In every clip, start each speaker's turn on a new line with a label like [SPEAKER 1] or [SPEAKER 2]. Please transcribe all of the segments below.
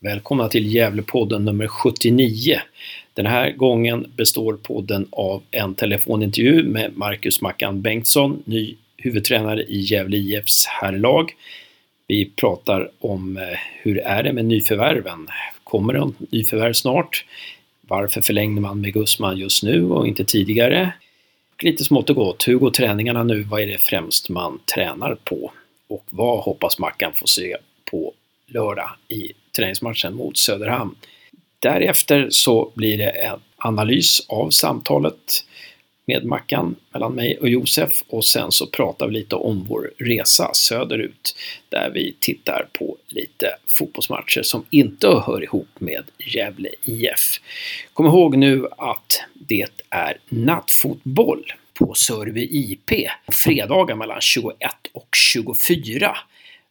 [SPEAKER 1] Välkomna till Gävlepodden nummer 79. Den här gången består podden av en telefonintervju med Marcus Mackan Bengtsson, ny huvudtränare i Gävle IFs herrlag. Vi pratar om eh, hur är det med nyförvärven? Kommer det nyförvärv snart? Varför förlängde man med Gusman just nu och inte tidigare? Lite smått och gott, hur går träningarna nu? Vad är det främst man tränar på? Och vad hoppas Mackan få se på lördag i träningsmatchen mot Söderhamn. Därefter så blir det en analys av samtalet med Mackan mellan mig och Josef och sen så pratar vi lite om vår resa söderut där vi tittar på lite fotbollsmatcher som inte hör ihop med Gävle IF. Kom ihåg nu att det är nattfotboll på Sörby IP fredagar mellan 21 och 24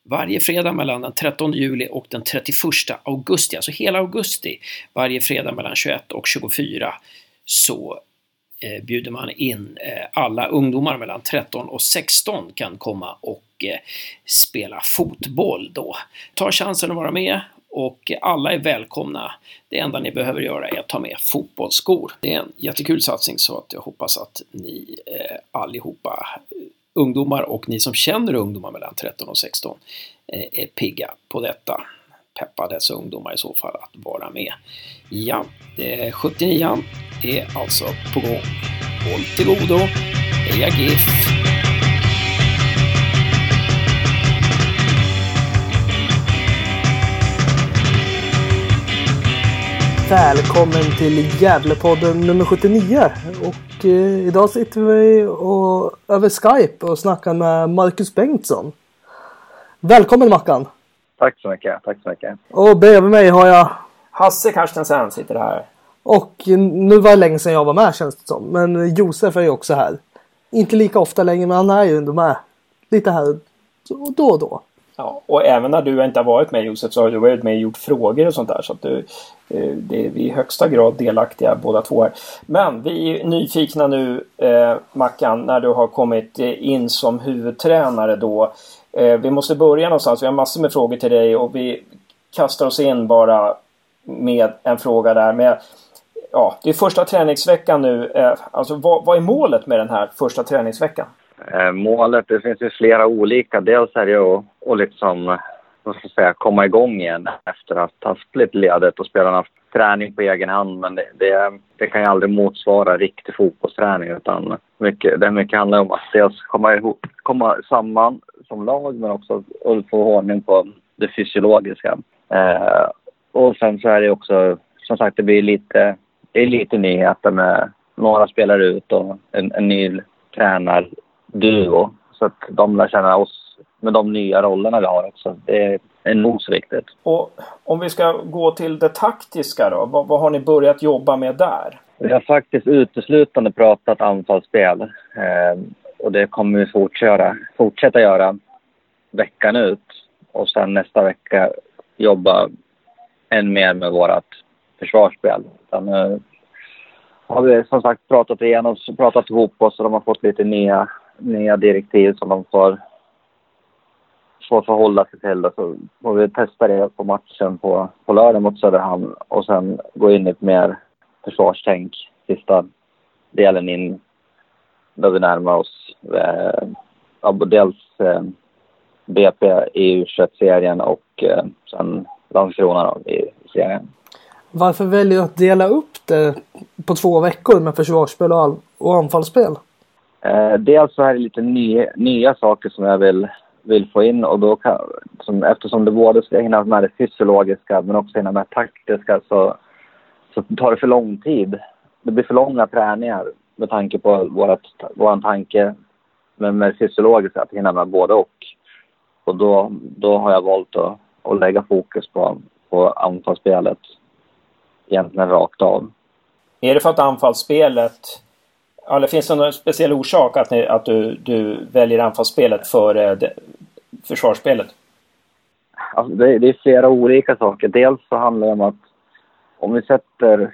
[SPEAKER 1] varje fredag mellan den 13 juli och den 31 augusti, alltså hela augusti, varje fredag mellan 21 och 24 så eh, bjuder man in eh, alla ungdomar mellan 13 och 16 kan komma och eh, spela fotboll då. Ta chansen att vara med och alla är välkomna. Det enda ni behöver göra är att ta med fotbollsskor. Det är en jättekul satsning så att jag hoppas att ni eh, allihopa ungdomar och ni som känner ungdomar mellan 13 och 16 eh, är pigga på detta. Peppa dessa ungdomar i så fall att vara med. Ja, 79 är alltså på gång. Håll till godo. Heja GIF!
[SPEAKER 2] Välkommen till Gävlepodden nummer 79. Och eh, idag sitter vi och, över Skype och snackar med Marcus Bengtsson. Välkommen Mackan!
[SPEAKER 3] Tack så mycket, tack så mycket.
[SPEAKER 2] Och bredvid mig har jag
[SPEAKER 4] Hasse Karstensen sitter här.
[SPEAKER 2] Och nu var det länge sedan jag var med känns det som. Men Josef är ju också här. Inte lika ofta längre men han är ju ändå med. Lite här då och då.
[SPEAKER 4] Ja, och även när du inte har varit med Josef så har du varit med och gjort frågor och sånt där. Så att du, eh, det är vi i högsta grad delaktiga båda två här. Men vi är nyfikna nu eh, Mackan när du har kommit eh, in som huvudtränare då. Eh, vi måste börja någonstans. Vi har massor med frågor till dig och vi kastar oss in bara med en fråga där. Med, ja, det är första träningsveckan nu. Eh, alltså vad, vad är målet med den här första träningsveckan?
[SPEAKER 3] Eh, målet, det finns ju flera olika. Dels är det att, att liksom, vad ska jag säga, komma igång igen efter att ha haft lite ledigt och spelarna haft träning på egen hand. Men det, det, det, kan ju aldrig motsvara riktig fotbollsträning utan mycket, det mycket handlar om att dels komma, ihop, komma samman som lag men också att få ordning på det fysiologiska. Eh, och sen så är det också, som sagt, det blir lite, det är lite nyheter med några spelare ut och en, en ny tränare duo. Så att de lär känna oss med de nya rollerna vi har också. Det är nog så viktigt.
[SPEAKER 4] Och om vi ska gå till det taktiska då. Vad, vad har ni börjat jobba med där?
[SPEAKER 3] Vi har faktiskt uteslutande pratat anfallsspel. Eh, och det kommer vi fortsätta, fortsätta göra veckan ut. Och sen nästa vecka jobba än mer med vårt försvarsspel. Utan, eh, har vi som sagt pratat igenom, pratat ihop oss och de har fått lite nya nya direktiv som de får, får förhålla sig till. Så får vi testa det på matchen på, på lördag mot Söderhamn och sen gå in i ett mer försvarstänk sista delen in då vi närmar oss eh, dels eh, BP i U21-serien och eh, sen Landskrona i, i serien.
[SPEAKER 2] Varför väljer du att dela upp det på två veckor med försvarsspel och, och anfallsspel?
[SPEAKER 3] Eh, dels så är det lite ny, nya saker som jag vill, vill få in och då kan, som, eftersom det både ska hinna med det fysiologiska men också hinna med det taktiska så, så tar det för lång tid. Det blir för långa träningar med tanke på vårat, vår tanke med, med fysiologiska, att hinna med både och. Och då, då har jag valt att, att lägga fokus på, på anfallsspelet egentligen rakt av.
[SPEAKER 4] Är det för att anfallsspelet eller finns det någon speciell orsak att, ni, att du, du väljer anfallsspelet före eh, försvarsspelet?
[SPEAKER 3] Alltså det, det, är flera olika saker. Dels så handlar det om att om vi sätter...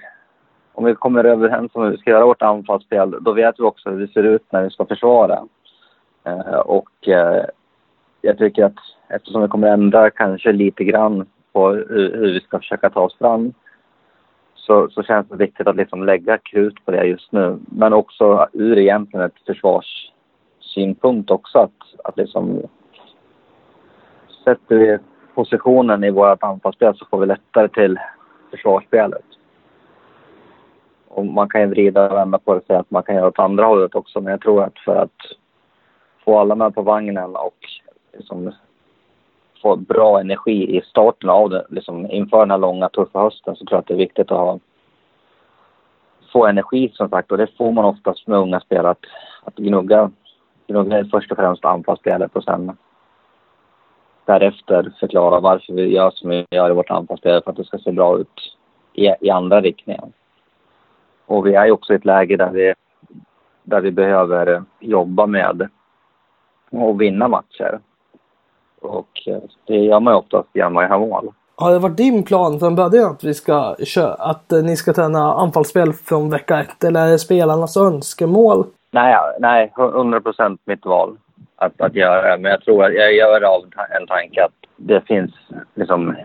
[SPEAKER 3] Om vi kommer överens om hur vi ska göra vårt anfallsspel, då vet vi också hur det ser ut när vi ska försvara. Eh, och eh, jag tycker att eftersom vi kommer ändra kanske lite grann på hur, hur vi ska försöka ta oss fram så, så känns det viktigt att liksom lägga krut på det just nu. Men också ur egentligen ett försvarssynpunkt också att, att liksom sätter vi positionen i vårt anfallsspel så får vi lättare till försvarsspelet. Och man kan ju vrida och vända på det och säga att man kan göra åt andra hållet också. Men jag tror att för att få alla med på vagnen och liksom få bra energi i starten av det, liksom inför den här långa tuffa hösten så tror jag att det är viktigt att ha få energi som sagt och det får man oftast med unga spelare att, att gnugga, gnugga är först och främst anfallsspelet och sen därefter förklara varför vi gör som vi gör i vårt anfallsspel för att det ska se bra ut i, i andra riktningen. Och vi är ju också i ett läge där vi, där vi behöver jobba med att vinna matcher. Och eh, det gör ju oftast genom att göra mål.
[SPEAKER 2] Har det varit din plan från början att, vi ska köra, att eh, ni ska träna anfallsspel från vecka ett? Eller är det spelarnas önskemål?
[SPEAKER 3] Nej, nej 100 procent mitt val att, att göra det. Men jag tror att jag gör det av en tanke att det finns liksom,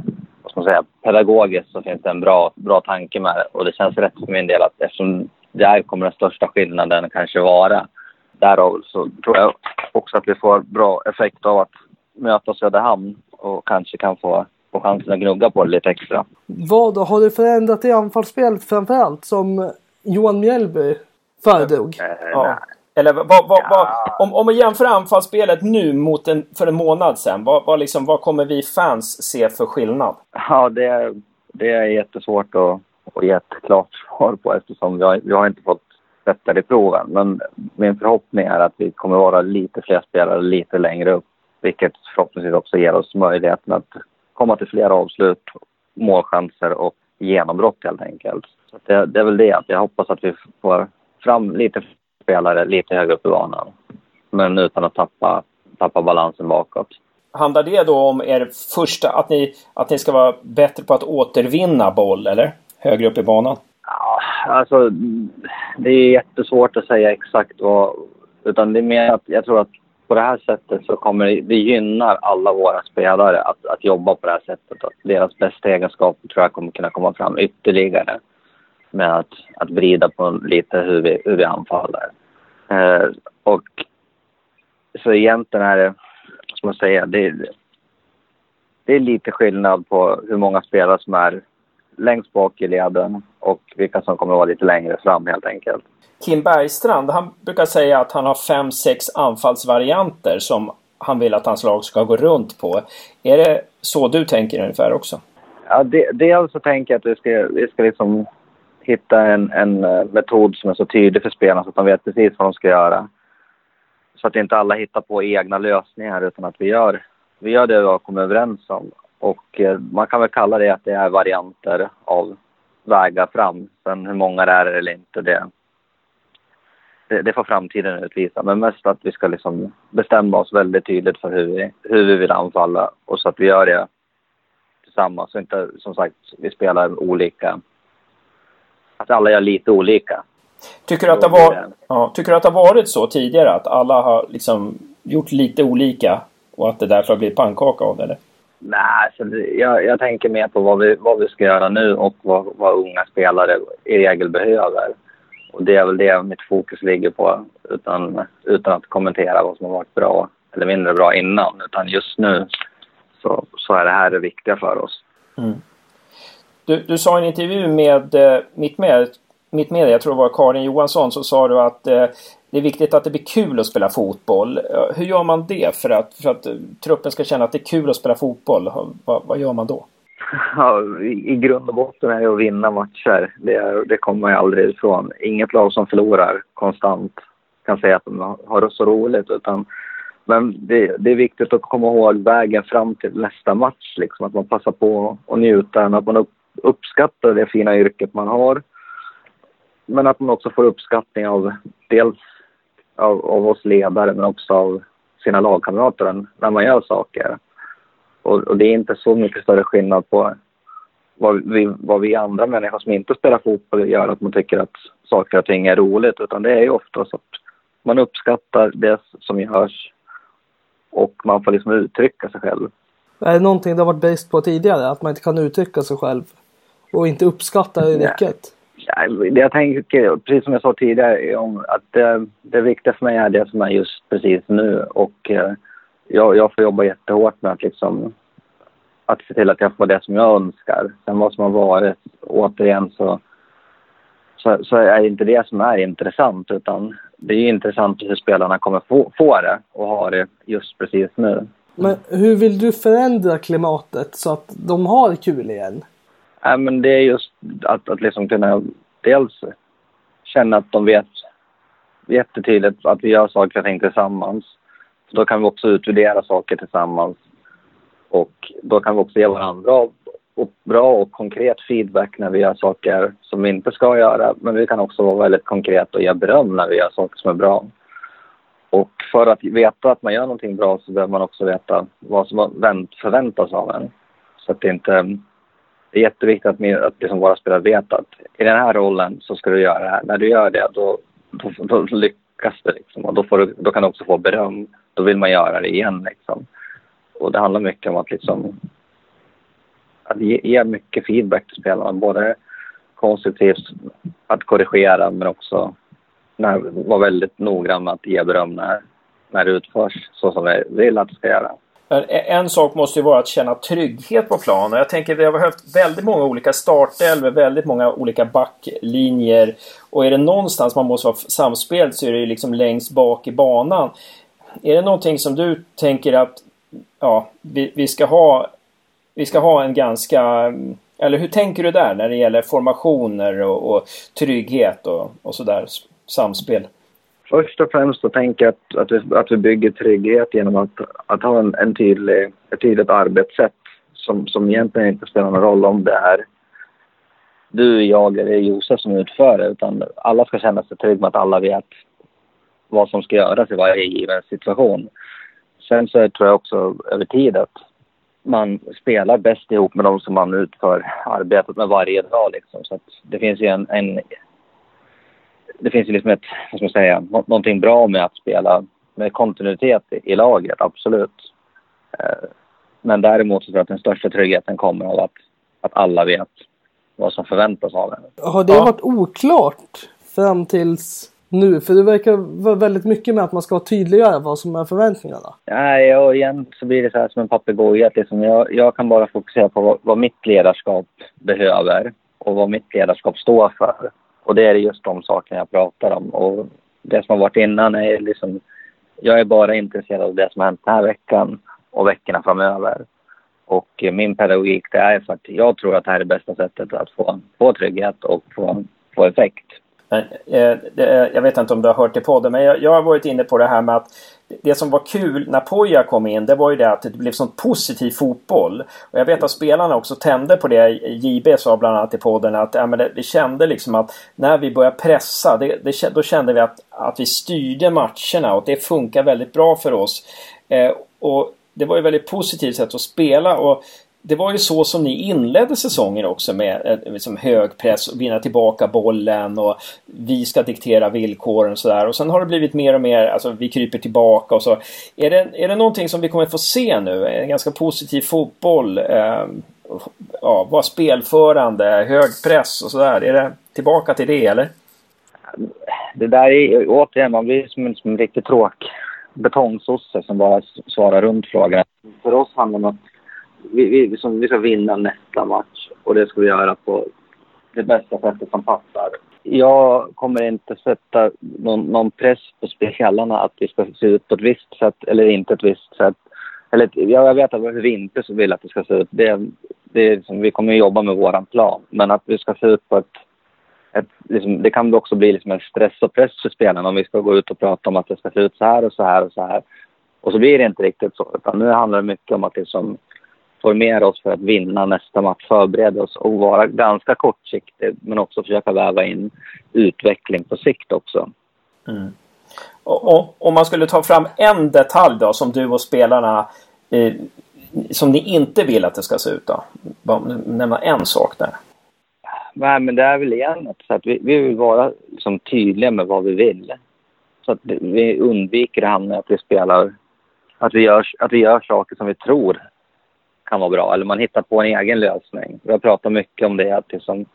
[SPEAKER 3] vad ska man säga, pedagogiskt så finns det en bra, bra tanke med det. Och det känns rätt för min del att eftersom där kommer den största skillnaden kanske vara. Därav så tror jag också att vi får bra effekt av att möta Söderhamn och kanske kan få, få chansen att gnugga på det lite extra.
[SPEAKER 2] Vad då? Har du förändrat i anfallsspel framförallt som Johan Mjällby föredrog?
[SPEAKER 1] Ja. Eller vad, vad, vad, om, om man jämför anfallsspelet nu mot en, för en månad sedan. Vad, vad, liksom, vad kommer vi fans se för skillnad?
[SPEAKER 3] Ja, det, det är jättesvårt att, att ge ett klart svar på eftersom vi har, vi har inte fått sätta det i proven. Men min förhoppning är att vi kommer vara lite fler spelare lite längre upp. Vilket förhoppningsvis också ger oss möjligheten att komma till fler avslut, målchanser och genombrott helt enkelt. Så det, det är väl det, att jag hoppas att vi får fram lite spelare lite högre upp i banan. Men utan att tappa, tappa balansen bakåt.
[SPEAKER 1] Handlar det då om er första, att ni, att ni ska vara bättre på att återvinna boll, eller? Högre upp i banan?
[SPEAKER 3] Ja, alltså det är jättesvårt att säga exakt vad... Utan det är mer att jag tror att på det här sättet så kommer det, det gynnar alla våra spelare att, att jobba på det här sättet. Att deras bästa egenskaper tror jag kommer kunna komma fram ytterligare med att, att vrida på lite hur vi, hur vi anfaller. Eh, och så egentligen är det, vad ska man säga, det, det är lite skillnad på hur många spelare som är längst bak i leden och vilka som kommer att vara lite längre fram helt enkelt.
[SPEAKER 1] Kim Bergstrand, han brukar säga att han har fem, sex anfallsvarianter som han vill att hans lag ska gå runt på. Är det så du tänker ungefär också?
[SPEAKER 3] Ja, det, dels så tänker jag att vi ska, vi ska liksom hitta en, en eh, metod som är så tydlig för spelarna så att de vet precis vad de ska göra. Så att inte alla hittar på egna lösningar utan att vi gör, vi gör det vi har kommit överens om. Och eh, man kan väl kalla det att det är varianter av vägar fram. Sen hur många det är eller inte, det, det, det får framtiden utvisa. Men mest att vi ska liksom bestämma oss väldigt tydligt för hur vi, hur vi vill anfalla och så att vi gör det tillsammans. Så inte, som sagt, vi spelar olika att alla gör lite olika.
[SPEAKER 1] Tycker du att det, var, ja, tycker att det har varit så tidigare? Att alla har liksom gjort lite olika och att det därför har blivit pannkaka av det? Eller?
[SPEAKER 3] Nej, så jag, jag, tänker mer på vad vi, vad vi ska göra nu och vad, vad unga spelare i regel behöver. Och det är väl det mitt fokus ligger på utan, utan att kommentera vad som har varit bra eller mindre bra innan. Utan just nu så, så är det här det viktiga för oss. Mm.
[SPEAKER 1] Du, du sa i en intervju med eh, mitt, med mitt med, jag tror det var Karin Johansson, så sa du att eh, det är viktigt att det blir kul att spela fotboll. Hur gör man det för att, för att eh, truppen ska känna att det är kul att spela fotboll? Vad, vad gör man då?
[SPEAKER 3] Ja, i, grund och botten är det att vinna matcher. Det, det kommer man ju aldrig ifrån. Inget lag som förlorar konstant kan säga att de har det så roligt. Utan, men det, det, är viktigt att komma ihåg vägen fram till nästa match. Liksom, att man passar på att njuta, att man upp, uppskattar det fina yrket man har. Men att man också får uppskattning av dels av, av oss ledare men också av sina lagkamrater när man gör saker. Och, och, det är inte så mycket större skillnad på vad vi, vad vi andra människor som inte spelar fotboll gör, att man tycker att saker och ting är roligt. Utan det är ju oftast att man uppskattar det som görs och man får liksom uttrycka sig själv.
[SPEAKER 2] Är det någonting du har varit based på tidigare? Att man inte kan uttrycka sig själv och inte uppskatta det riktigt?
[SPEAKER 3] Ja, jag tänker, precis som jag sa tidigare, om att det, det viktiga för mig är det som är just precis nu. Och eh, jag, jag får jobba jättehårt med att liksom att se till att jag får det som jag önskar. Sen vad som har varit, återigen så, så, så är det inte det som är intressant utan det är intressant hur spelarna kommer få, få det och ha det just precis nu.
[SPEAKER 2] Men hur vill du förändra klimatet så att de har kul igen?
[SPEAKER 3] Nej, men det är just att, att liksom kunna dels känna att de vet jättetydligt att vi gör saker och ting tillsammans. Så då kan vi också utvärdera saker tillsammans. Och då kan vi också ge varandra och bra och konkret feedback när vi gör saker som vi inte ska göra. Men vi kan också vara väldigt konkret och ge beröm när vi gör saker som är bra. Och för att veta att man gör någonting bra så behöver man också veta vad som förväntas av en. Så att det inte... Det är jätteviktigt att, att liksom våra spelare vet att i den här rollen så ska du göra det här. När du gör det då, då, då lyckas det liksom. Och då, får du, då kan du också få beröm. Då vill man göra det igen liksom. Och det handlar mycket om att liksom att ge, ge mycket feedback till spelarna. Både konstruktivt att korrigera men också när, vara väldigt noggrann med att ge beröm när, när det utförs så som vi vill att det ska göra.
[SPEAKER 1] E- en sak måste ju vara att känna trygghet på planen. Jag tänker vi har behövt väldigt många olika startelvor, väldigt många olika backlinjer. Och är det någonstans man måste vara samspelt så är det ju liksom längst bak i banan. Är det någonting som du tänker att ja, vi, vi ska ha vi ska ha en ganska... Eller hur tänker du där när det gäller formationer och, och trygghet och, och sådär? Samspel?
[SPEAKER 3] Först och främst så tänker jag att, att, vi, att vi bygger trygghet genom att, att ha en, en tydlig, ett tydligt arbetssätt som, som egentligen inte spelar någon roll om det är du, jag eller Josef som utför det. Utan alla ska känna sig trygga med att alla vet vad som ska göras i varje given situation. Sen så tror jag också över tid att man spelar bäst ihop med de som man utför arbetet med varje dag. Liksom. Så det finns ju en, en, det finns ju liksom ett, vad ska man säga, någonting bra med att spela med kontinuitet i, i laget, absolut. Eh, men däremot så tror jag att den största tryggheten kommer av att, att alla vet vad som förväntas av en.
[SPEAKER 2] Har det ja. varit oklart fram tills nu? För det verkar vara väldigt mycket med att man ska tydliggöra vad som är förväntningarna.
[SPEAKER 3] Nej, och igen så blir det så här som en papegoja. Liksom jag, jag kan bara fokusera på vad, vad, mitt ledarskap behöver och vad mitt ledarskap står för. Och det är just de sakerna jag pratar om. Och det som har varit innan är liksom... Jag är bara intresserad av det som har hänt den här veckan och veckorna framöver. Och min pedagogik det är för att jag tror att det här är bästa sättet att få, få trygghet och få, få effekt.
[SPEAKER 1] Eh, eh, jag vet inte om du har hört i podden, men jag, jag, har varit inne på det här med att det som var kul när Poja kom in, det var ju det att det blev sån positiv fotboll. Och jag vet att spelarna också tände på det. JB sa bland annat i podden att ja, men det, vi kände liksom att när vi började pressa, det, det, då kände vi att, att vi styrde matcherna och det funkar väldigt bra för oss. Eh, och det var ju väldigt positivt sätt att spela och det var ju så som ni inledde säsongen också med eh, liksom hög press vinna tillbaka bollen och vi ska diktera villkoren och sådär. Och sen har det blivit mer och mer, alltså vi kryper tillbaka och så. Är det, är det någonting som vi kommer få se nu? En ganska positiv fotboll? Eh, ja, vara spelförande, hög press och sådär. Är det tillbaka till det eller?
[SPEAKER 3] Det där är återigen, man blir som en, som en riktig tråk betongsosse som bara svarar runt frågan. För oss handlar det om att vi, vi, som, vi ska vinna nästa match och det ska vi göra på det bästa sättet som passar. Jag kommer inte sätta någon, någon press på spelarna att vi ska se ut på ett visst sätt eller inte ett visst sätt. Eller, jag vet att hur vi inte vill att det ska se ut. Det, det är liksom, vi kommer att jobba med vår plan. Men att vi ska se ut på ett... ett liksom, det kan också bli liksom en stress och press för spelarna om vi ska gå ut och prata om att det ska se ut så här och så här och så här. Och så blir det inte riktigt så. Utan nu handlar det mycket om att liksom, formera oss för att vinna nästa match, förbereda oss och vara ganska kortsiktig men också försöka väva in utveckling på sikt också.
[SPEAKER 1] Mm. Och, och, om man skulle ta fram en detalj då som du och spelarna eh, som ni inte vill att det ska se ut då? Bara nämna en sak där.
[SPEAKER 3] Nej, men det är väl igen så att vi, vi vill vara liksom tydliga med vad vi vill. Så att vi undviker att hamna att vi spelar, att vi, gör, att vi gör saker som vi tror kan vara bra. Eller man hittar på en egen lösning. Vi har pratat mycket om det. Att liksom,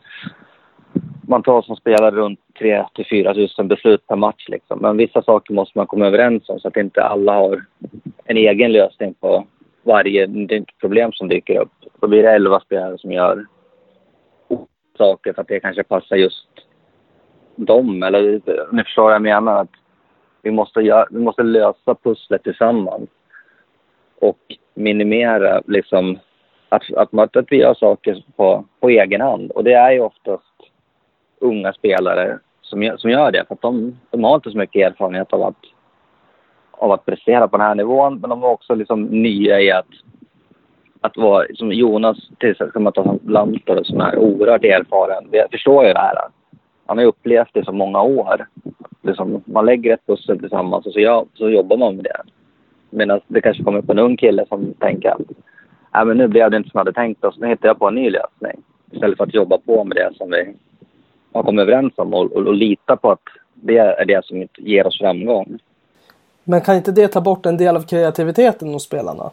[SPEAKER 3] man tar som spelare runt 3 till 4 000 beslut per match. Liksom. Men vissa saker måste man komma överens om så att inte alla har en egen lösning på varje problem som dyker upp. Då blir det 11 spelare som gör saker för att det kanske passar just dem. Eller ni förstår vad jag menar. Att vi, måste göra, vi måste lösa pusslet tillsammans och minimera liksom att, att, att vi gör saker på, på egen hand. Och det är ju oftast unga spelare som, som gör det. För att de, de har inte så mycket erfarenhet av att, av att prestera på den här nivån. Men de är också liksom nya i att, att vara, som Jonas, till exempel att som är oerhört erfaren. Jag förstår ju det här. Han har upplevt det så många år. Liksom, man lägger ett pussel tillsammans och så, så jobbar man med det. Medan det kanske kommer upp en ung kille som tänker att äh, men nu blev det inte som jag hade tänkt oss, nu hittar jag på en ny lösning. Istället för att jobba på med det som vi har kommit överens om och, och, och lita på att det är det som ger oss framgång.
[SPEAKER 2] Men kan inte det ta bort en del av kreativiteten hos spelarna?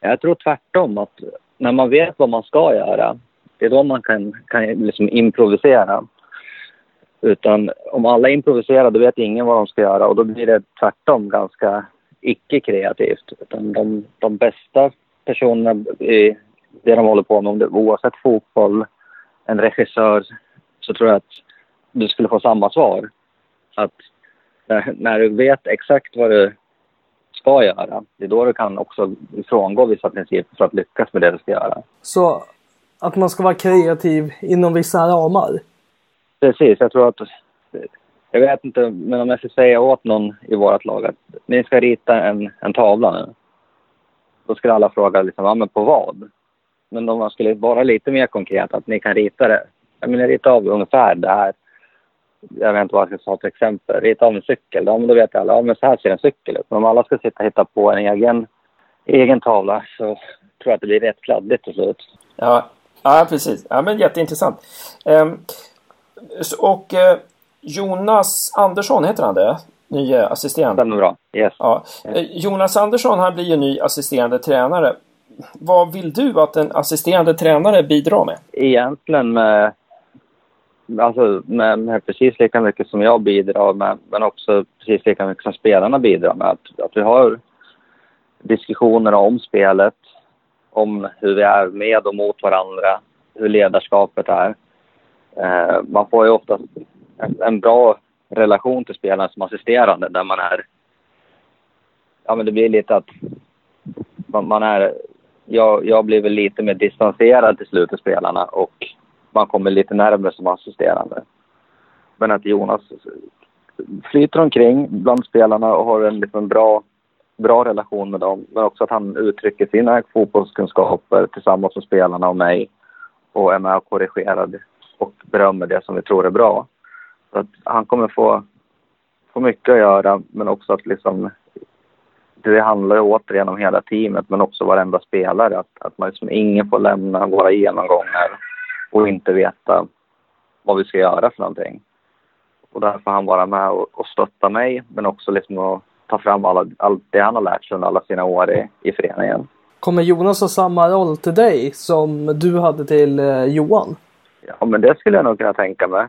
[SPEAKER 3] Jag tror tvärtom. att När man vet vad man ska göra, det är då man kan, kan liksom improvisera. Utan om alla improviserar, då vet ingen vad de ska göra och då blir det tvärtom ganska icke-kreativt. Utan de, de bästa personerna i det de håller på med, om det, oavsett fotboll, en regissör, så tror jag att du skulle få samma svar. Att när, när du vet exakt vad du ska göra, det är då du kan också frångå vissa principer för att lyckas med det du ska göra.
[SPEAKER 2] Så att man ska vara kreativ inom vissa ramar?
[SPEAKER 3] Precis, jag tror att jag vet inte, men om jag ska säga åt någon i vårt lag att ni ska rita en, en tavla nu. Då skulle alla fråga liksom, ja, men på vad? Men om man skulle vara lite mer konkret, att ni kan rita det. Jag menar, rita av ungefär det här. Jag vet inte vad jag ska ta till exempel. Rita av en cykel. Ja, men då vet alla, ja men så här ser en cykel ut. Men om alla ska sitta och hitta på en egen, egen tavla så tror jag att det blir rätt kladdigt till slut.
[SPEAKER 1] Ja, ja precis. Ja, men jätteintressant. Um, och uh, Jonas Andersson, heter han det? Ny assisterande.
[SPEAKER 3] Stämmer bra. Yes.
[SPEAKER 1] Ja. Eh, Jonas Andersson, han blir ju ny assisterande tränare. Vad vill du att en assisterande tränare bidrar med?
[SPEAKER 3] Egentligen med, alltså med, med precis lika mycket som jag bidrar med, men också precis lika mycket som spelarna bidrar med. Att, att vi har diskussioner om spelet, om hur vi är med och mot varandra, hur ledarskapet är. Eh, man får ju oftast en, en bra relation till spelaren som assisterande där man är... Ja, men det blir lite att man, man är... Jag, jag blir väl lite mer distanserad till slut till spelarna och man kommer lite närmare som assisterande. Men att Jonas flyter omkring bland spelarna och har en liksom bra, bra relation med dem. Men också att han uttrycker sina fotbollskunskaper tillsammans med spelarna och mig och är med och korrigerar och berömmer det som vi tror är bra. Så att han kommer få, få mycket att göra, men också att liksom... Det handlar ju återigen om hela teamet, men också varenda spelare. Att, att man liksom, ingen får lämna våra genomgångar och inte veta vad vi ska göra för någonting. Och där får han vara med och, och stötta mig, men också liksom att ta fram alla, allt det han har lärt sig under alla sina år i, i föreningen.
[SPEAKER 2] Kommer Jonas ha samma roll till dig som du hade till eh, Johan?
[SPEAKER 3] Ja, men det skulle jag nog kunna tänka mig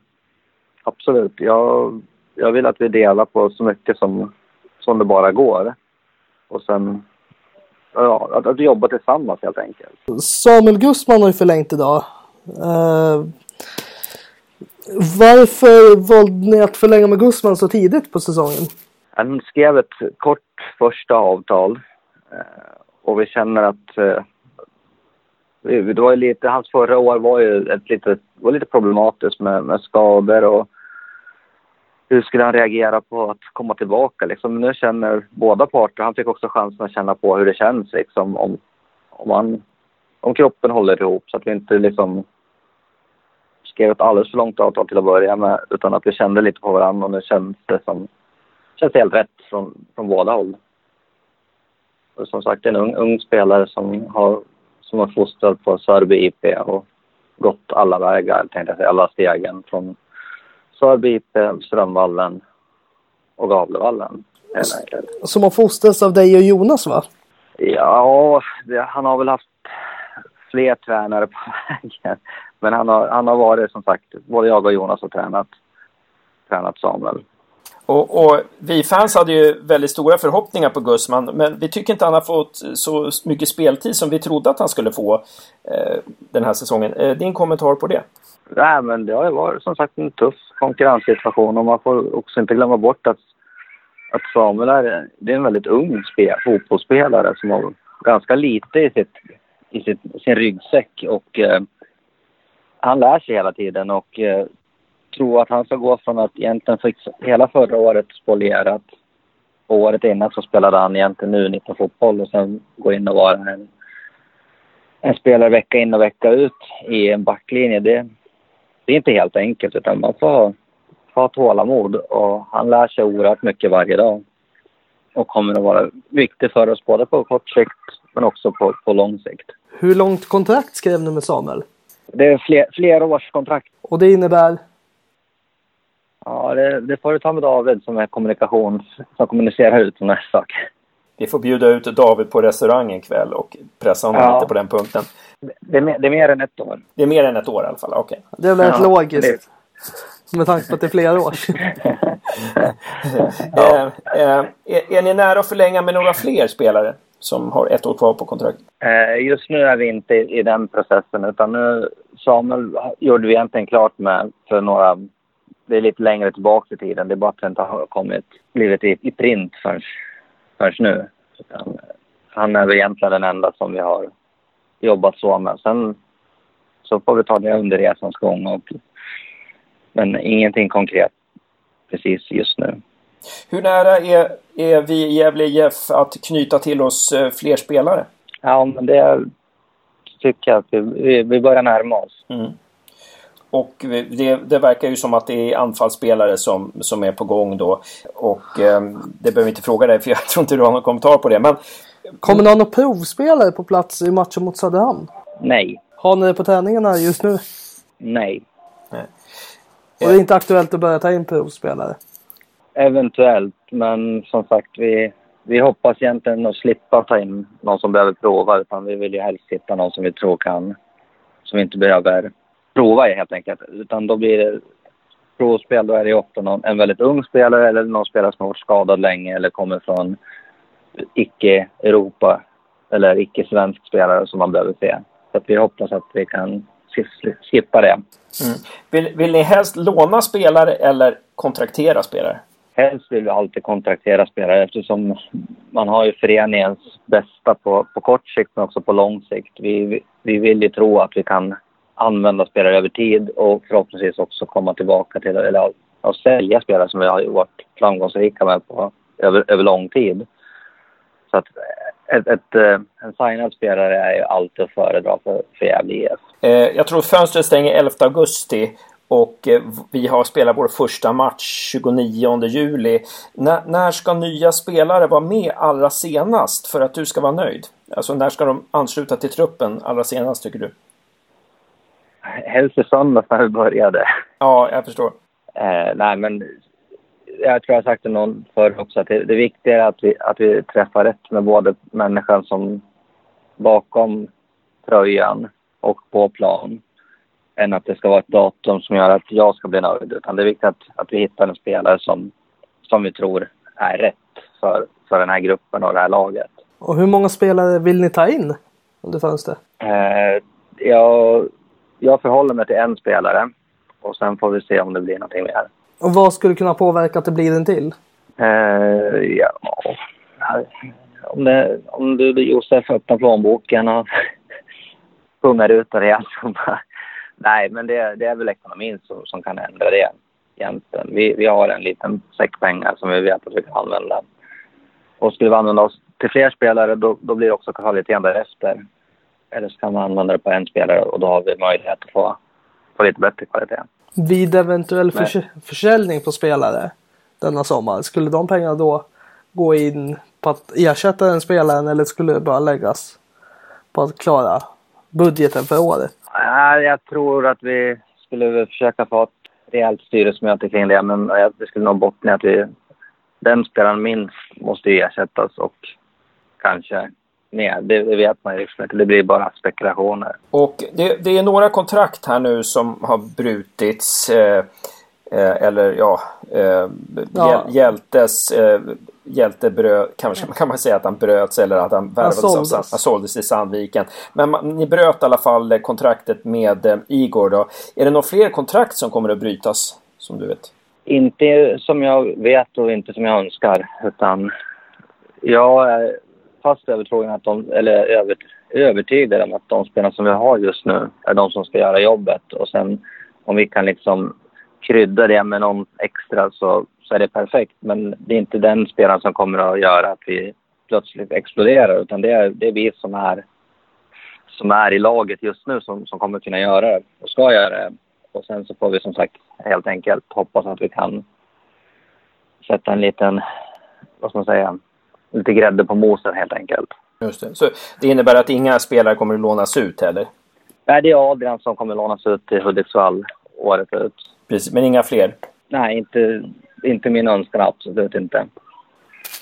[SPEAKER 3] absolut. Jag, jag vill att vi delar på så mycket som, som det bara går. Och sen ja, att, att jobba tillsammans helt enkelt.
[SPEAKER 2] Samuel Gustman har ju förlängt idag. Uh, varför valde ni att förlänga med Gustman så tidigt på säsongen?
[SPEAKER 3] Han skrev ett kort första avtal uh, och vi känner att uh, det var lite, hans förra år var ju ett lite, var lite problematiskt med, med skador och hur skulle han reagera på att komma tillbaka? Liksom, nu känner båda parter, han fick också chansen att känna på hur det känns liksom, om, om, han, om kroppen håller ihop så att vi inte liksom skrev ett alldeles för långt avtal till att börja med utan att vi kände lite på varandra och nu känns det som, känns helt rätt från, från båda håll. Och som sagt, en ung, ung spelare som har, som har fostrat på Sörby IP och gått alla vägar, tänkte jag säga, alla stegen från Sörby IP, Strömvallen och Gavlevallen.
[SPEAKER 2] Som har fostrats av dig och Jonas va?
[SPEAKER 3] Ja, det, han har väl haft fler tränare på vägen. Men han har, han har varit som sagt, både jag och Jonas har tränat, tränat Samuel.
[SPEAKER 1] Och, och, vi fans hade ju väldigt stora förhoppningar på Gusman, men vi tycker inte han har fått så mycket speltid som vi trodde att han skulle få eh, den här säsongen. Eh, din kommentar på det?
[SPEAKER 3] Nej, men det har ju varit som sagt en tuff konkurrenssituation och man får också inte glömma bort att, att Samuel är, det är en väldigt ung spel, fotbollsspelare som har ganska lite i, sitt, i sitt, sin ryggsäck och eh, han lär sig hela tiden och eh, tro att han ska gå från att egentligen fick hela förra året spolierat året innan så spelade han egentligen U19-fotboll och sen gå in och vara en, en spelare vecka in och vecka ut i en backlinje. Det, det är inte helt enkelt utan man får ha, ha tålamod och han lär sig oerhört mycket varje dag och kommer att vara viktig för oss både på kort sikt men också på, på lång sikt.
[SPEAKER 2] Hur långt kontrakt skrev ni med Samuel?
[SPEAKER 3] Det är fler, flera års kontrakt.
[SPEAKER 2] Och det innebär?
[SPEAKER 3] Ja, det, det får du ta med David som är kommunikation, som kommunicerar ut sådana här saker.
[SPEAKER 1] Vi får bjuda ut David på restaurang en kväll och pressa honom ja. lite på den punkten.
[SPEAKER 3] Det är, mer, det är, mer, än ett år.
[SPEAKER 1] Det är mer än ett år i alla fall, okej.
[SPEAKER 2] Okay. Det är väl ja, logiskt. Det... Med tanke på att det är flera år.
[SPEAKER 1] ja. eh, eh, är, är ni nära att förlänga med några fler spelare som har ett år kvar på kontrakt?
[SPEAKER 3] Eh, just nu är vi inte i, i den processen utan nu Samuel gjorde vi egentligen klart med för några det är lite längre tillbaka i tiden. Det är bara att det inte har kommit, blivit i, i print förrän, förrän nu. Han, han är väl egentligen den enda som vi har jobbat så med. Sen så får vi ta det under resans gång. Och, men ingenting konkret precis just nu.
[SPEAKER 1] Hur nära är, är vi i Gävle IF att knyta till oss eh, fler spelare?
[SPEAKER 3] Ja, men det tycker jag att vi, vi börjar närma oss. Mm.
[SPEAKER 1] Och det, det, verkar ju som att det är anfallsspelare som, som är på gång då. Och eh, det behöver vi inte fråga dig för jag tror inte du har någon kommentar på det. Men...
[SPEAKER 2] Kommer någon provspelare på plats i matchen mot Söderhamn?
[SPEAKER 3] Nej.
[SPEAKER 2] Har ni det på träningarna just nu?
[SPEAKER 3] Nej. Nej.
[SPEAKER 2] Och det är inte aktuellt att börja ta in provspelare?
[SPEAKER 3] Eventuellt, men som sagt vi, vi hoppas egentligen att slippa ta in någon som behöver prova utan vi vill ju helst hitta någon som vi tror kan, som vi inte behöver prova helt enkelt. Utan då blir det provspel, då är det ofta någon, en väldigt ung spelare eller någon spelare som har varit skadad länge eller kommer från icke-Europa eller icke-svensk spelare som man behöver se. Så vi hoppas att vi kan skippa det.
[SPEAKER 1] Mm. Vill, vill ni helst låna spelare eller kontraktera spelare?
[SPEAKER 3] Helst vill vi alltid kontraktera spelare eftersom man har ju föreningens bästa på, på kort sikt men också på lång sikt. Vi, vi vill ju tro att vi kan använda spelare över tid och förhoppningsvis också komma tillbaka till, eller att sälja spelare som vi har varit framgångsrika med på, över, över lång tid. Så att ett, ett, eh, en signad spelare är ju alltid att föredra för, för Gävle IF.
[SPEAKER 1] Eh, jag tror fönstret stänger 11 augusti och eh, vi har spelat vår första match 29 juli. N när ska nya spelare vara med allra senast för att du ska vara nöjd? Alltså när ska de ansluta till truppen allra senast tycker du?
[SPEAKER 3] Söndags när vi började.
[SPEAKER 1] Ja, jag förstår.
[SPEAKER 3] Eh, nej, men jag tror jag har sagt det någon förr också att det, det viktiga är att vi, att vi träffar rätt med både människan som bakom tröjan och på plan än att det ska vara ett datum som gör att jag ska bli nöjd. Utan det är viktigt att, att vi hittar en spelare som, som vi tror är rätt för, för den här gruppen och det här laget.
[SPEAKER 2] Och hur många spelare vill ni ta in under fönstret?
[SPEAKER 3] Eh, jag jag förhåller mig till en spelare och sen får vi se om det blir någonting mer.
[SPEAKER 2] Och vad skulle kunna påverka att det blir en till?
[SPEAKER 3] Eh, ja, om, det, om du Josef öppnar plånboken och pungar ut och rejält. Nej, men det, det, är väl ekonomin som, som kan ändra det egentligen. Vi, vi har en liten säck pengar som vi vet att vi kan använda. Och skulle vi använda oss till fler spelare då, då blir också kvaliteten därefter. Eller så kan man använda det på en spelare och då har vi möjlighet att få, få lite bättre kvalitet.
[SPEAKER 2] Vid eventuell förs försäljning på spelare denna sommar, skulle de pengarna då gå in på att ersätta den spelaren eller skulle det bara läggas på att klara budgeten för året?
[SPEAKER 3] Jag tror att vi skulle försöka få ett rejält styrelsemöte kring det men det skulle nog bottna i att vi, den spelaren minst måste ersättas och kanske mer. Det, det vet man ju liksom inte. Det blir bara spekulationer.
[SPEAKER 1] Och det, det är några kontrakt här nu som har brutits. Eh, eh, eller ja, eh, ja. Hjältes eh, Hjälte bröt, kanske kan man säga att han bröts eller att han värvades han såldes. Av, han såldes i Sandviken. Men man, ni bröt i alla fall kontraktet med eh, Igor då. Är det några fler kontrakt som kommer att brytas? Som du vet?
[SPEAKER 3] Inte som jag vet och inte som jag önskar. Utan jag är fast övertygad, att de, eller över, övertygad om att de spelarna som vi har just nu är de som ska göra jobbet. Och sen om vi kan liksom krydda det med någon extra så, så är det perfekt. Men det är inte den spelaren som kommer att göra att vi plötsligt exploderar utan det är, det är vi som är, som är i laget just nu som, som kommer att kunna göra det och ska göra det. Och sen så får vi som sagt helt enkelt hoppas att vi kan sätta en liten, vad ska man säga, lite grädde på mosen helt enkelt.
[SPEAKER 1] Just det. Så det innebär att inga spelare kommer att lånas ut heller?
[SPEAKER 3] Nej, det är Adrian som kommer att lånas ut till Hudiksvall året ut.
[SPEAKER 1] Precis, men inga fler?
[SPEAKER 3] Nej, inte, inte min önskan, absolut inte.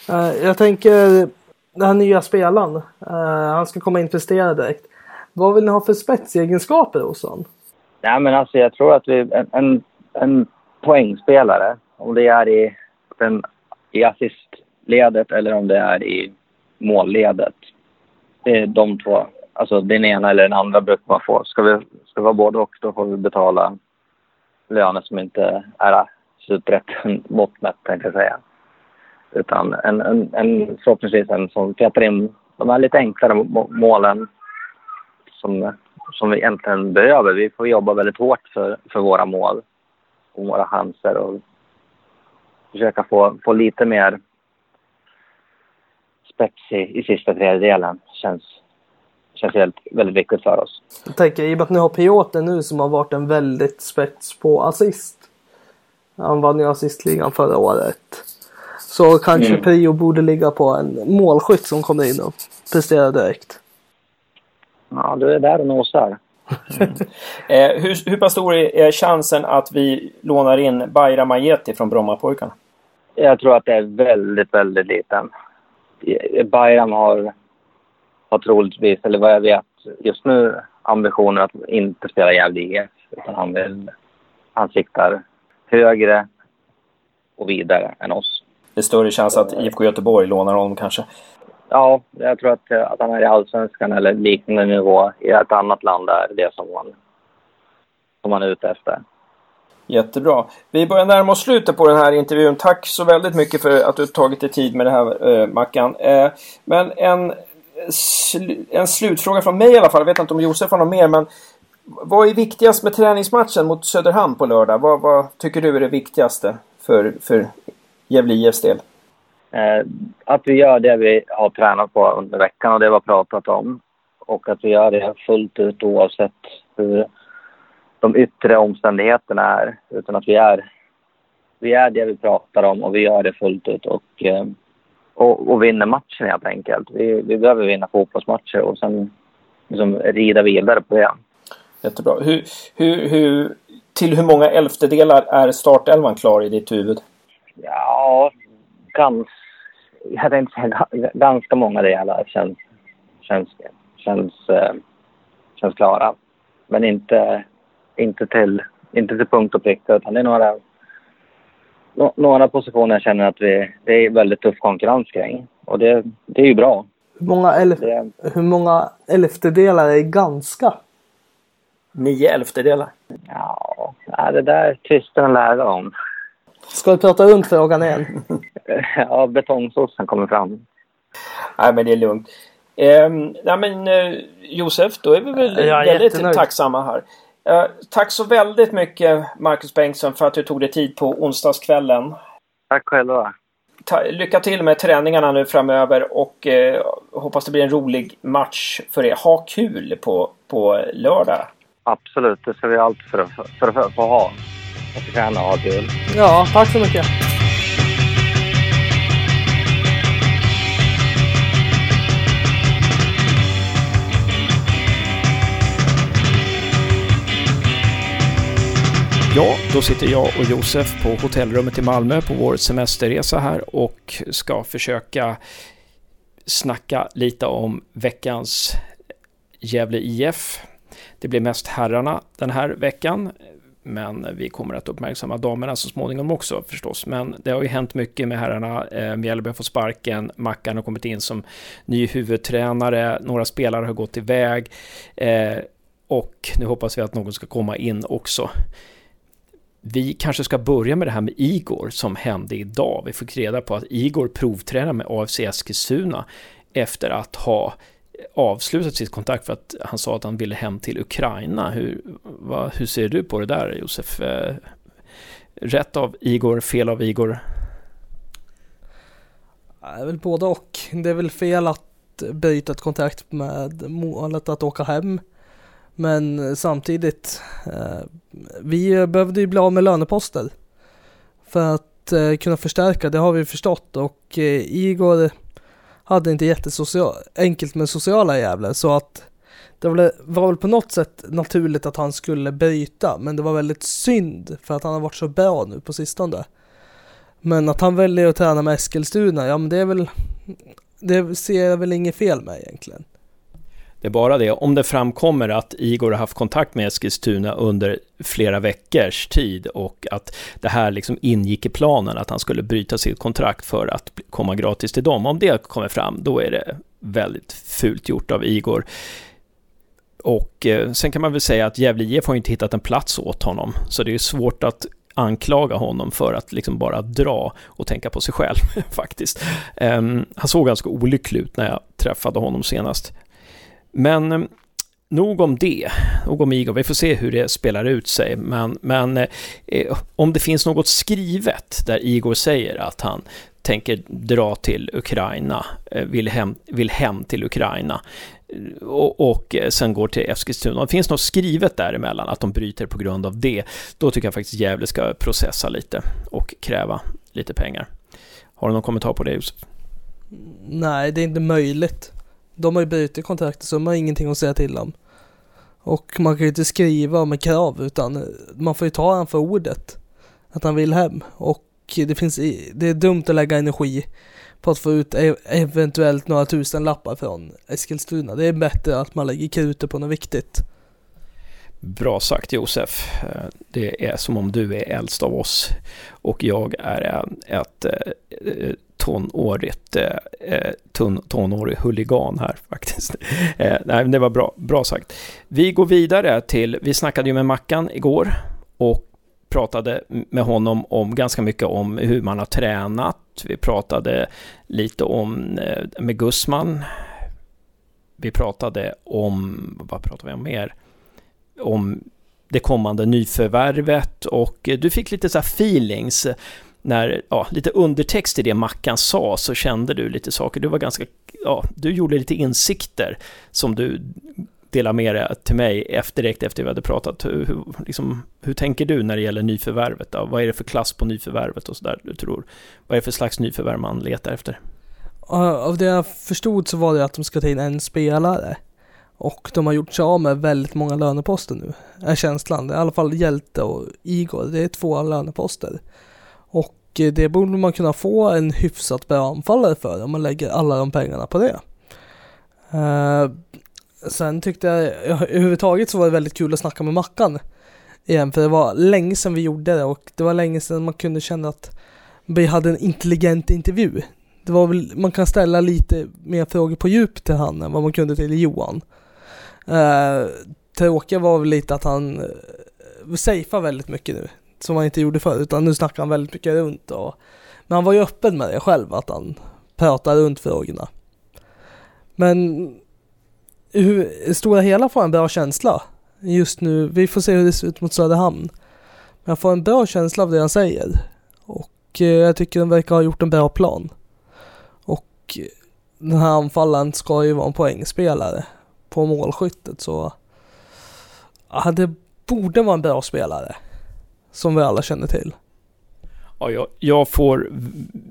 [SPEAKER 2] Uh, jag tänker, den här nya spelaren, uh, han ska komma in prestera direkt. Vad vill ni ha för spetsegenskaper hos honom?
[SPEAKER 3] Nej, men alltså jag tror att vi, en, en, en poängspelare, om det är i, den, i assistledet eller om det är i målledet. Det är de två. Alltså den ena eller den andra brukar man få. Ska vi, ska vi vara både och, då får vi betala löner som inte är superrätt mått mätt, tänkte jag säga. Utan en, en, en, förhoppningsvis en som petar in de här lite enklare målen som, som vi egentligen behöver. Vi får jobba väldigt hårt för, för våra mål och våra chanser och försöka få, få lite mer spets i, i sista tredjedelen. Känns, känns helt, väldigt viktigt för oss.
[SPEAKER 2] Jag tänker i och med att ni har Piotr nu som har varit en väldigt spets på assist. Han vann ju assistligan förra året. Så kanske mm. Prio borde ligga på en målskytt som kommer in och presterar direkt.
[SPEAKER 3] Ja, du är där och nosar.
[SPEAKER 1] Mm. eh, hur, hur pass stor är chansen att vi lånar in Bayram Ajeti från Brommapojkarna?
[SPEAKER 3] Jag tror att det är väldigt, väldigt liten. Bayram har, har troligtvis, eller vad jag vet, just nu ambitionen att inte spela Gävle IF. Utan han, vill, han siktar högre och vidare än oss.
[SPEAKER 1] Det är större chans att IFK Göteborg lånar honom kanske?
[SPEAKER 3] Ja, jag tror att, att han är i allsvenskan eller liknande nivå i ett annat land är det som man, som man är ute efter.
[SPEAKER 1] Jättebra. Vi börjar närma oss slutet på den här intervjun. Tack så väldigt mycket för att du tagit dig tid med det här eh, Mackan. Eh, men en, sl en slutfråga från mig i alla fall. Jag vet inte om Josef har något mer men vad är viktigast med träningsmatchen mot Söderhamn på lördag? Vad, vad tycker du är det viktigaste för, för Gävle IFs del?
[SPEAKER 3] Eh, att vi gör det vi har tränat på under veckan och det vi har pratat om. Och att vi gör det fullt ut oavsett hur de yttre omständigheterna är. Utan att vi är, vi är det vi pratar om och vi gör det fullt ut och, eh, och, och vinner matchen helt enkelt. Vi, vi behöver vinna fotbollsmatcher och sen liksom rida vidare på det.
[SPEAKER 1] Jättebra. Hur, hur, hur, till hur många elftedelar är startelvan klar i ditt huvud?
[SPEAKER 3] Ja, gans, jag inte säga ganska många delar känns, känns, känns, eh, känns klara. Men inte, inte, till, inte till punkt och pricka utan det är några, några positioner jag känner att vi, det är väldigt tuff konkurrens kring. Och det, det är ju bra.
[SPEAKER 2] Hur många, elf, det, hur många elftedelar är ganska?
[SPEAKER 1] Nio elftedelar.
[SPEAKER 3] Ja, det där tvistar en lärare om.
[SPEAKER 2] Ska vi prata runt frågan igen?
[SPEAKER 3] ja, betongsåsen kommer fram.
[SPEAKER 1] Nej, men det är lugnt. Eh, nej, men eh, Josef, då är vi väl
[SPEAKER 2] är
[SPEAKER 1] väldigt jättenöjd. tacksamma här. Eh, tack så väldigt mycket Marcus Bengtsson för att du tog dig tid på onsdagskvällen.
[SPEAKER 3] Tack själva.
[SPEAKER 1] Ta, lycka till med träningarna nu framöver och eh, hoppas det blir en rolig match för er. Ha kul på, på lördag.
[SPEAKER 3] Absolut, det ska vi allt för att för, för, för, ha. Jag ska gärna ha kul.
[SPEAKER 2] Ja, tack så mycket.
[SPEAKER 5] Ja, då sitter jag och Josef på hotellrummet i Malmö på vår semesterresa här och ska försöka
[SPEAKER 1] snacka lite om veckans Gävle IF. Det blir mest herrarna den här veckan. Men vi kommer att uppmärksamma damerna så småningom också förstås. Men det har ju hänt mycket med herrarna. Eh, Mjällby har fått sparken, Mackan har kommit in som ny huvudtränare, några spelare har gått iväg. Eh, och nu hoppas vi att någon ska komma in också. Vi kanske ska börja med det här med Igor som hände idag. Vi fick reda på att Igor provtränar med AFC Eskilstuna efter att ha avslutat sitt kontrakt för att han sa att han ville hem till Ukraina. Hur, vad, hur ser du på det där Josef? Eh, rätt av Igor, fel av Igor?
[SPEAKER 2] Det är väl både och. Det är väl fel att bryta ett kontrakt med målet att åka hem. Men samtidigt, eh, vi behövde ju bli av med löneposter för att eh, kunna förstärka, det har vi förstått och eh, Igor hade inte jätteenkelt med sociala jävlar så att det var väl på något sätt naturligt att han skulle bryta men det var väldigt synd för att han har varit så bra nu på sistone. Men att han väljer att träna med Eskilstuna, ja men det är väl det ser jag väl inget fel med egentligen.
[SPEAKER 1] Det är bara det, om det framkommer att Igor har haft kontakt med Eskilstuna under flera veckors tid och att det här liksom ingick i planen att han skulle bryta sitt kontrakt för att komma gratis till dem. Om det kommer fram, då är det väldigt fult gjort av Igor. Och eh, sen kan man väl säga att Gävle IF har inte hittat en plats åt honom, så det är svårt att anklaga honom för att liksom bara dra och tänka på sig själv faktiskt. Um, han såg ganska olycklig ut när jag träffade honom senast. Men eh, nog om det, nog om Igor. Vi får se hur det spelar ut sig. Men, men eh, eh om det finns något skrivet där Igor säger att han tänker dra till Ukraina, eh, vill hem, vill hem till Ukraina och, och sen går till Eskilstuna. Om det finns något skrivet däremellan, att de bryter på grund av det, då tycker jag faktiskt Gävle ska processa lite och kräva lite pengar. Har du någon kommentar på det Josef?
[SPEAKER 2] Nej, det är inte möjligt. De har ju brutit kontraktet så de har ingenting att säga till om. Och man kan ju inte skriva med krav utan man får ju ta han för ordet. Att han vill hem. Och det finns, det är dumt att lägga energi på att få ut e, eventuellt några tusen lappar från Eskilstuna. Det är bättre att man lägger krutet på något viktigt.
[SPEAKER 1] Bra sagt Josef. Det är som om du är äldst av oss och jag är ett eh, tonårigt, eh, eh, ton, tonårig huligan här faktiskt. Eh, nej, det var bra, bra sagt. Vi går vidare till, vi snackade ju med Mackan igår och pratade med honom om ganska mycket om hur man har tränat. Vi pratade lite om eh, med Gusman. Vi pratade om, vad pratade vi om mer? Om det kommande nyförvärvet och du fick lite så här feelings när, ja, lite undertext i det Mackan sa så kände du lite saker. Du var ganska, ja, du gjorde lite insikter som du delade med dig till mig efter, direkt efter vi hade pratat. Hur, hur, liksom, hur tänker du när det gäller nyförvärvet? Då? Vad är det för klass på nyförvärvet och sådär du tror? Vad är det för slags nyförvärv man letar efter?
[SPEAKER 2] Av det jag förstod så var det att de ska ta in en spelare. Och de har gjort sig av med väldigt många löneposter nu, är känslan. I alla fall Hjälte och Igor, det är två löneposter. Och eh, det borde man kunna få en hyfsat bra anfallare för om man lägger alla de pengarna på det. Uh, sen tyckte jag, överhuvudtaget så var det väldigt kul att snacka med Mackan igen, för det var länge sedan vi gjorde det och det var länge sedan man kunde känna att vi hade en intelligent intervju. Det var väl, man kan ställa lite mer frågor på djup till han än vad man kunde till Johan. Uh, tråkiga var väl lite att han uh, safear väldigt mycket nu som han inte gjorde förr, utan nu snackar han väldigt mycket runt. Och, men han var ju öppen med det själv, att han pratar runt frågorna. Men hur, stora hela får en bra känsla just nu. Vi får se hur det ser ut mot Söderhamn. Men jag får en bra känsla av det han säger. Och eh, jag tycker den verkar ha gjort en bra plan. Och den här anfallaren ska ju vara en poängspelare på målskyttet så ja, det borde vara en bra spelare som vi alla känner till.
[SPEAKER 1] Ja, jag, jag, får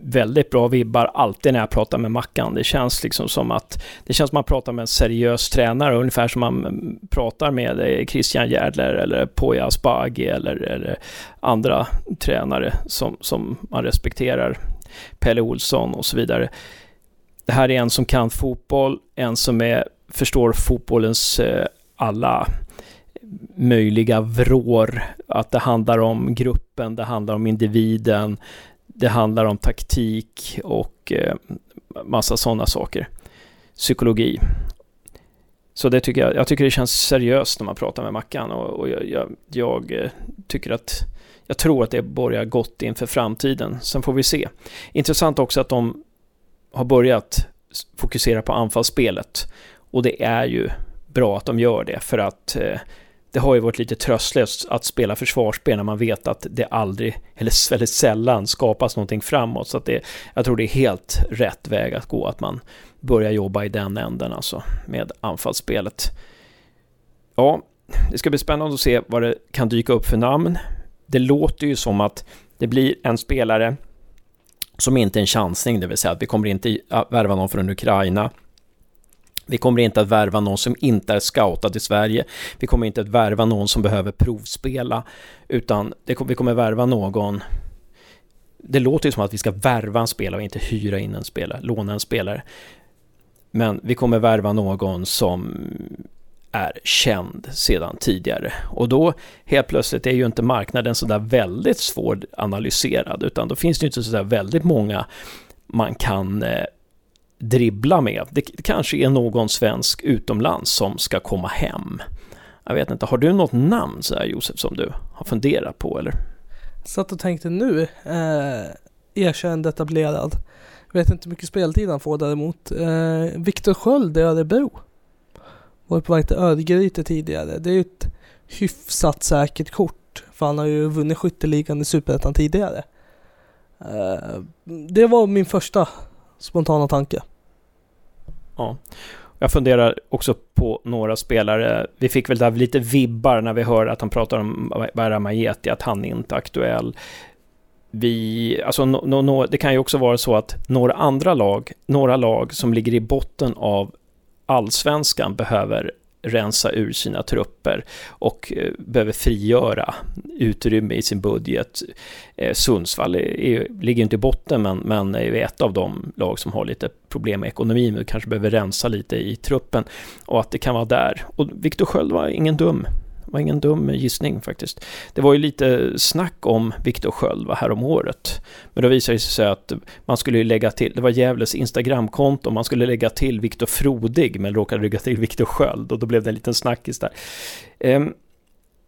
[SPEAKER 1] väldigt bra vibbar alltid när jag pratar med Mackan. Det känns liksom som att det känns som att man pratar med en seriös tränare, ungefär som man pratar med Christian Järdler eller Poya Asbaghi eller, eller, andra tränare som, som man respekterar. Pelle Olsson och så vidare. det här är en som kan fotboll, en som är, förstår fotbollens eh, alla möjliga vrår. Att det handlar om gruppen, det handlar om individen, det handlar om taktik och eh, massa sådana saker. Psykologi. Så det tycker jag, jag tycker det känns seriöst när man pratar med Mackan och, och jag, jag, jag, eh, tycker att jag tror att det börjar gott inför framtiden. Sen får vi se. Intressant också att de har börjat fokusera på anfallsspelet och det är ju bra att de gör det för att eh, det har ju varit lite tröstlöst att spela försvarsspel när man vet att det aldrig, eller väldigt sällan, skapas någonting framåt. Så att det, jag tror det är helt rätt väg att gå, att man börjar jobba i den änden, alltså med anfallsspelet. Ja, det ska bli spännande att se vad det kan dyka upp för namn. Det låter ju som att det blir en spelare som inte är en chansning, det vill säga att vi kommer inte värva någon från Ukraina. Vi kommer inte att värva någon som inte är scoutad i Sverige. Vi kommer inte att värva någon som behöver provspela, utan det, vi kommer värva någon det låter ju som att vi ska värva en spelare och inte hyra in en spelare, låna en spelare. Men vi kommer värva någon som är känd sedan tidigare. Och då helt plötsligt är ju inte marknaden sådär väldigt svåranalyserad, utan då finns det ju inte sådär väldigt många man kan eh, dribbla med. Det, kanske är någon svensk utomlands som ska komma hem. Jag vet inte, har du något namn så här, Josef som du har funderat på eller?
[SPEAKER 2] Satt och tänkte nu, eh, erkänd etablerad. Vet inte hur mycket speltid han får däremot. Eh, Viktor Sköld i Örebro. Var på väg till Örgryte tidigare. Det är ju ett hyfsat säkert kort. För han har ju vunnit skytteligan i Superettan tidigare. Eh, det var min första spontana tanke.
[SPEAKER 1] Ja. Jag funderar också på några spelare. Vi fick väl där lite vibbar när vi hör att han pratar om Bara Majeti, att han inte är aktuell. Vi, alltså, no, no, det kan ju också vara så att några andra lag, några lag som ligger i botten av allsvenskan behöver rensa ur sina trupper och eh, behöver frigöra utrymme i sin budget. Eh, Sundsvall är, ligger inte i botten men, men är ett av de lag som har lite problem med ekonomin och kanske behöver rensa lite i truppen och att det kan vara där. Och Viktor Sköld var ingen dum var ingen dum gissning faktiskt. Det var ju lite snack om Viktor Sköld här om året. Men då visade det sig att man skulle lägga till, det var Gävles Instagramkonto, man skulle lägga till Viktor Frodig men råkade lägga till Viktor Sköld och då blev det en liten snackis där. Ehm,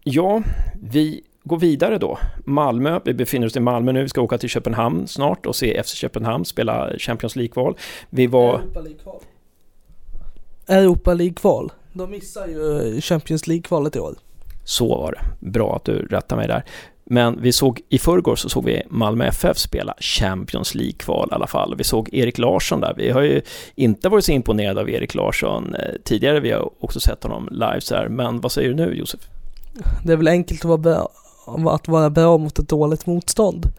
[SPEAKER 1] ja, vi går vidare då. Malmö, vi befinner oss i Malmö nu, vi ska åka till Köpenhamn snart och se FC Köpenhamn spela Champions League-kval. Vi var...
[SPEAKER 2] Europa League-kval. Europa League-kval. De missar ju Champions League-kvalet i år.
[SPEAKER 1] Så var det. Bra att du rättar mig där. Men vi såg i förrgår så såg vi Malmö FF spela Champions League-kval i alla fall. Vi såg Erik Larsson där. Vi har ju inte varit så imponerade av Erik Larsson eh, tidigare. Vi har också sett honom live så här. Men vad säger du nu Josef?
[SPEAKER 2] Det är väl enkelt att vara bra, att vara bra mot ett dåligt motstånd.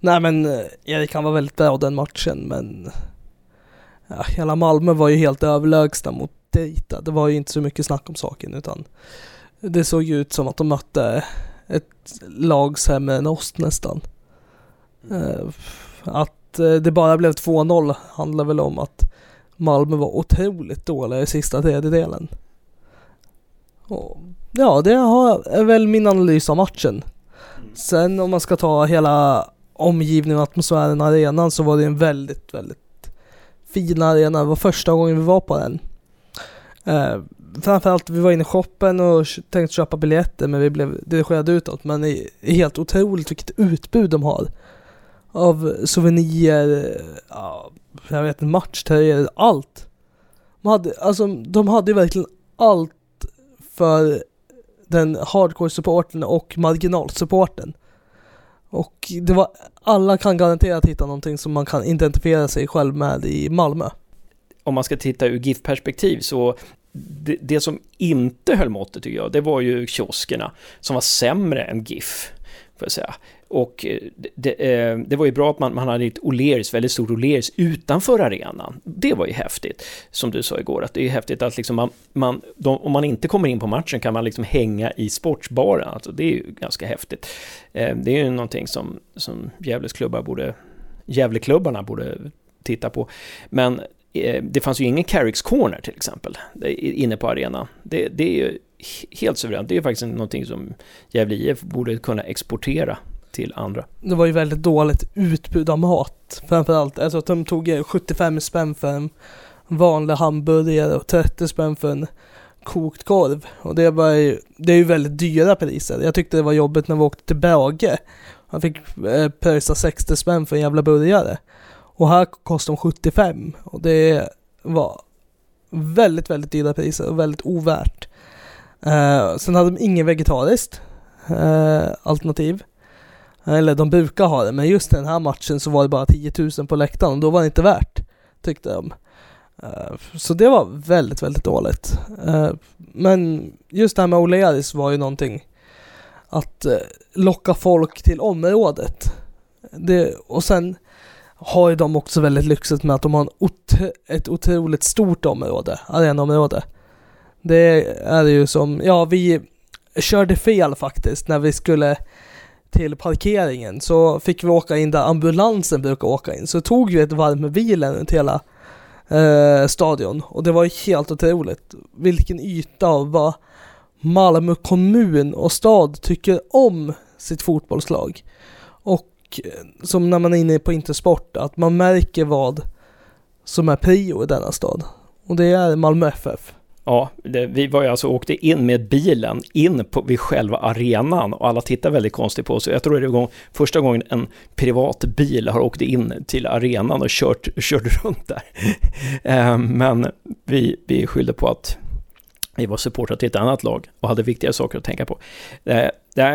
[SPEAKER 2] Nej men eh, Erik han var väldigt bra den matchen men ja, hela Malmö var ju helt överlägsna mot Dejta. Det var ju inte så mycket snack om saken utan det såg ut som att de mötte ett lag sämre än oss nästan. Eh, att eh, det bara blev 2-0 handlar väl om att Malmö var otroligt dåliga i sista tredjedelen. Och ja, det är väl min analys av matchen. Sen om man ska ta hela omgivningen atmosfären arenan så var det en väldigt, väldigt fin arena. Det var första gången vi var på den. Framförallt, vi var inne i shoppen och tänkte köpa biljetter men vi blev dirigerade utåt. Men det är helt otroligt vilket utbud de har. Av souvenirer, ja, jag vet inte, matchtröjor, allt. De hade, alltså, de hade ju verkligen allt för den hardcore-supporten och marginalsupporten. Och det var, alla kan garanterat hitta någonting som man kan identifiera sig själv med i Malmö
[SPEAKER 1] om man ska titta ur GIF-perspektiv så det, det, som inte höll måttet tycker jag, det var ju kioskerna som var sämre än GIF. Får jag säga. Och eh, det, det, eh, det, var ju bra att man, man hade ett O'Learys, väldigt stort O'Learys utanför arenan. Det var ju häftigt, som du sa igår, att det är häftigt att liksom man, man de, om man inte kommer in på matchen kan man liksom hänga i sportsbaren. Alltså det är ju ganska häftigt. Eh, det är ju någonting som, som Gävles klubbar borde, Gävleklubbarna borde titta på. Men Eh, det fanns ju ingen Carricks Corner till exempel inne på arenan. Det, det är ju helt suveränt. Det är faktiskt någonting som Gävle IF borde kunna exportera till andra.
[SPEAKER 2] Det var ju väldigt dåligt utbud av mat framförallt. Alltså att de tog 75 spänn för en vanlig hamburgare och 30 spänn för en kokt korv. Och det, var ju, det är ju väldigt dyra priser. Jag tyckte det var jobbigt när vi åkte till Brage. Han fick eh, pröjsa 60 spänn för en jävla burgare. Och här kostar de 75. Och det var väldigt, väldigt dyra priser och väldigt ovärt. Eh, sen hade de ingen vegetariskt eh, alternativ. Eller de brukar ha det, men just den här matchen så var det bara 10 000 på läktaren och då var det inte värt, tyckte de. Eh, så det var väldigt, väldigt dåligt. Eh, men just det här med O'Learys var ju någonting att eh, locka folk till området. Det, och sen har ju de också väldigt lyxigt med att de har en ot ett otroligt stort område, arenaområde. Det är ju som, ja vi körde fel faktiskt när vi skulle till parkeringen så fick vi åka in där ambulansen brukar åka in. Så tog vi ett varv med bilen runt hela eh, stadion och det var ju helt otroligt vilken yta och vad Malmö kommun och stad tycker om sitt fotbollslag. Och Eh, som när man är inne på Intersport, att man märker vad som är prio i denna stad. Och det är Malmö FF.
[SPEAKER 1] Ja, det, vi var ju alltså åkte in med bilen in på, vid själva arenan och alla tittade väldigt konstigt på oss. Jag tror det är gång, första gången en privat bil har åkt in till arenan och kört, kört runt där. Eh, men vi, vi skyllde på att vi var supportrar till ett annat lag och hade viktigare saker att tänka på. Eh,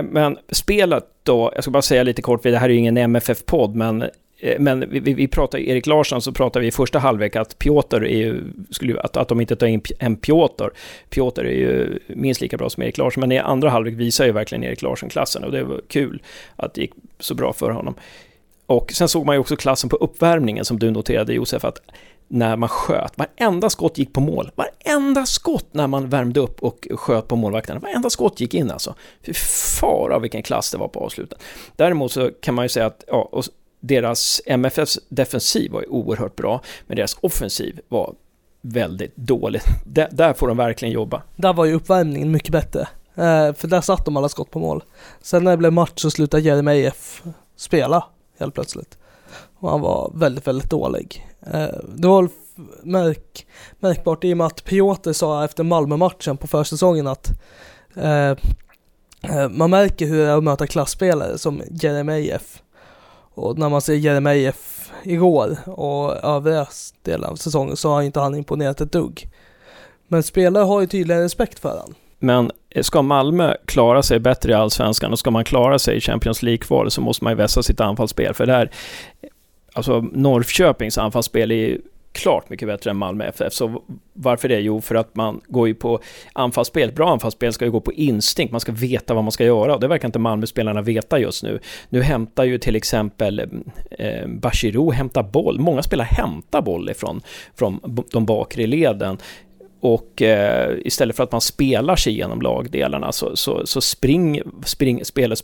[SPEAKER 1] men spelet då, jag ska bara säga lite kort, det här är ju ingen MFF-podd, men Eh, men vi, vi pratar, Erik Larsson, så pratar vi i första halvlek att Piotr är ju, skulle, att, att de inte tar in en Piotr. Piotr är ju minst lika bra som Erik Larsson, men i andra halvlek visar ju verkligen Erik Larsson-klassen och det var kul att det gick så bra för honom. Och sen såg man ju också klassen på uppvärmningen som du noterade Josef, att när man sköt, varenda skott gick på mål. Varenda skott när man värmde upp och sköt på målvakterna, varenda skott gick in alltså. Fy fara vilken klass det var på avslutet. Däremot så kan man ju säga att, ja, och deras MFFs defensiv var ju oerhört bra, men deras offensiv var väldigt dålig. D där får de verkligen jobba.
[SPEAKER 2] Där var ju uppvärmningen mycket bättre. Eh, för där satt de alla skott på mål. Sen när det blev match så slutade Jeremejeff spela helt plötsligt. Och han var väldigt, väldigt dålig. Eh, det var märk, märkbart i och med att Piotr sa efter Malmö-matchen på försäsongen att eh, eh, man märker hur det är att möta klassspelare som Jeremejeff och när man ser Jeremejeff igår och övriga delar av säsongen så har inte han imponerat ett dugg. Men spelare har ju tydligen respekt för honom.
[SPEAKER 1] Men ska Malmö klara sig bättre i Allsvenskan och ska man klara sig i Champions League-kval så måste man ju vässa sitt anfallsspel. För det här alltså Norrköpings anfallsspel är klart mycket bättre än Malmö FF. Så varför det? Jo, för att man går ju på anfallsspel. Bra anfallsspel ska ju gå på instinkt. Man ska veta vad man ska göra. Och det verkar inte Malmö-spelarna veta just nu. Nu hämtar ju till exempel eh, Bachirou hämtar boll. Många spelare hämtar boll ifrån från de bakre leden. Och eh, istället för att man spelar sig igenom lagdelarna så, så, så spring, spring, spelar,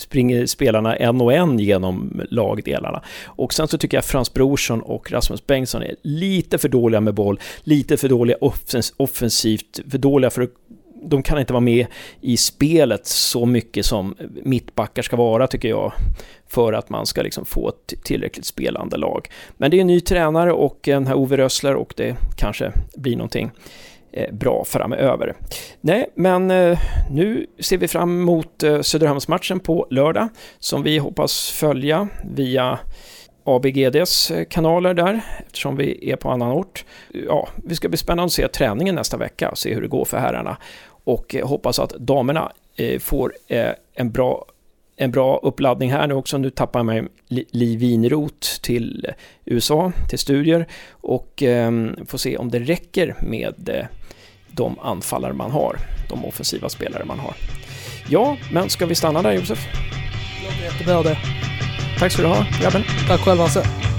[SPEAKER 1] springer spelarna en och en genom lagdelarna. Och sen så tycker jag Frans Brorsson och Rasmus Bengtsson är lite för dåliga med boll, lite för dåliga offens, offensivt, för dåliga för att de kan inte vara med i spelet så mycket som mittbackar ska vara, tycker jag, för att man ska liksom få ett tillräckligt spelande lag. Men det är en ny tränare och den här Ove Rössler och det kanske blir någonting eh, bra framöver. Nej, men eh, nu ser vi fram emot eh, Söderhamnsmatchen på lördag som vi hoppas följa via ABGDs kanaler där, eftersom vi är på annan ort. Ja, vi ska bli spännande att se träningen nästa vecka och se hur det går för herrarna och hoppas att damerna eh, får eh, en bra en bra uppladdning här nu också. Nu tappar jag mig Li Winroth till USA, till studier och eh, får se om det räcker med eh, de anfallare man har, de offensiva spelare man har. Ja, men ska vi stanna där Josef?
[SPEAKER 2] Jättebra det.
[SPEAKER 1] Tack ska du ha, grabben.
[SPEAKER 2] Tack själv Hasse.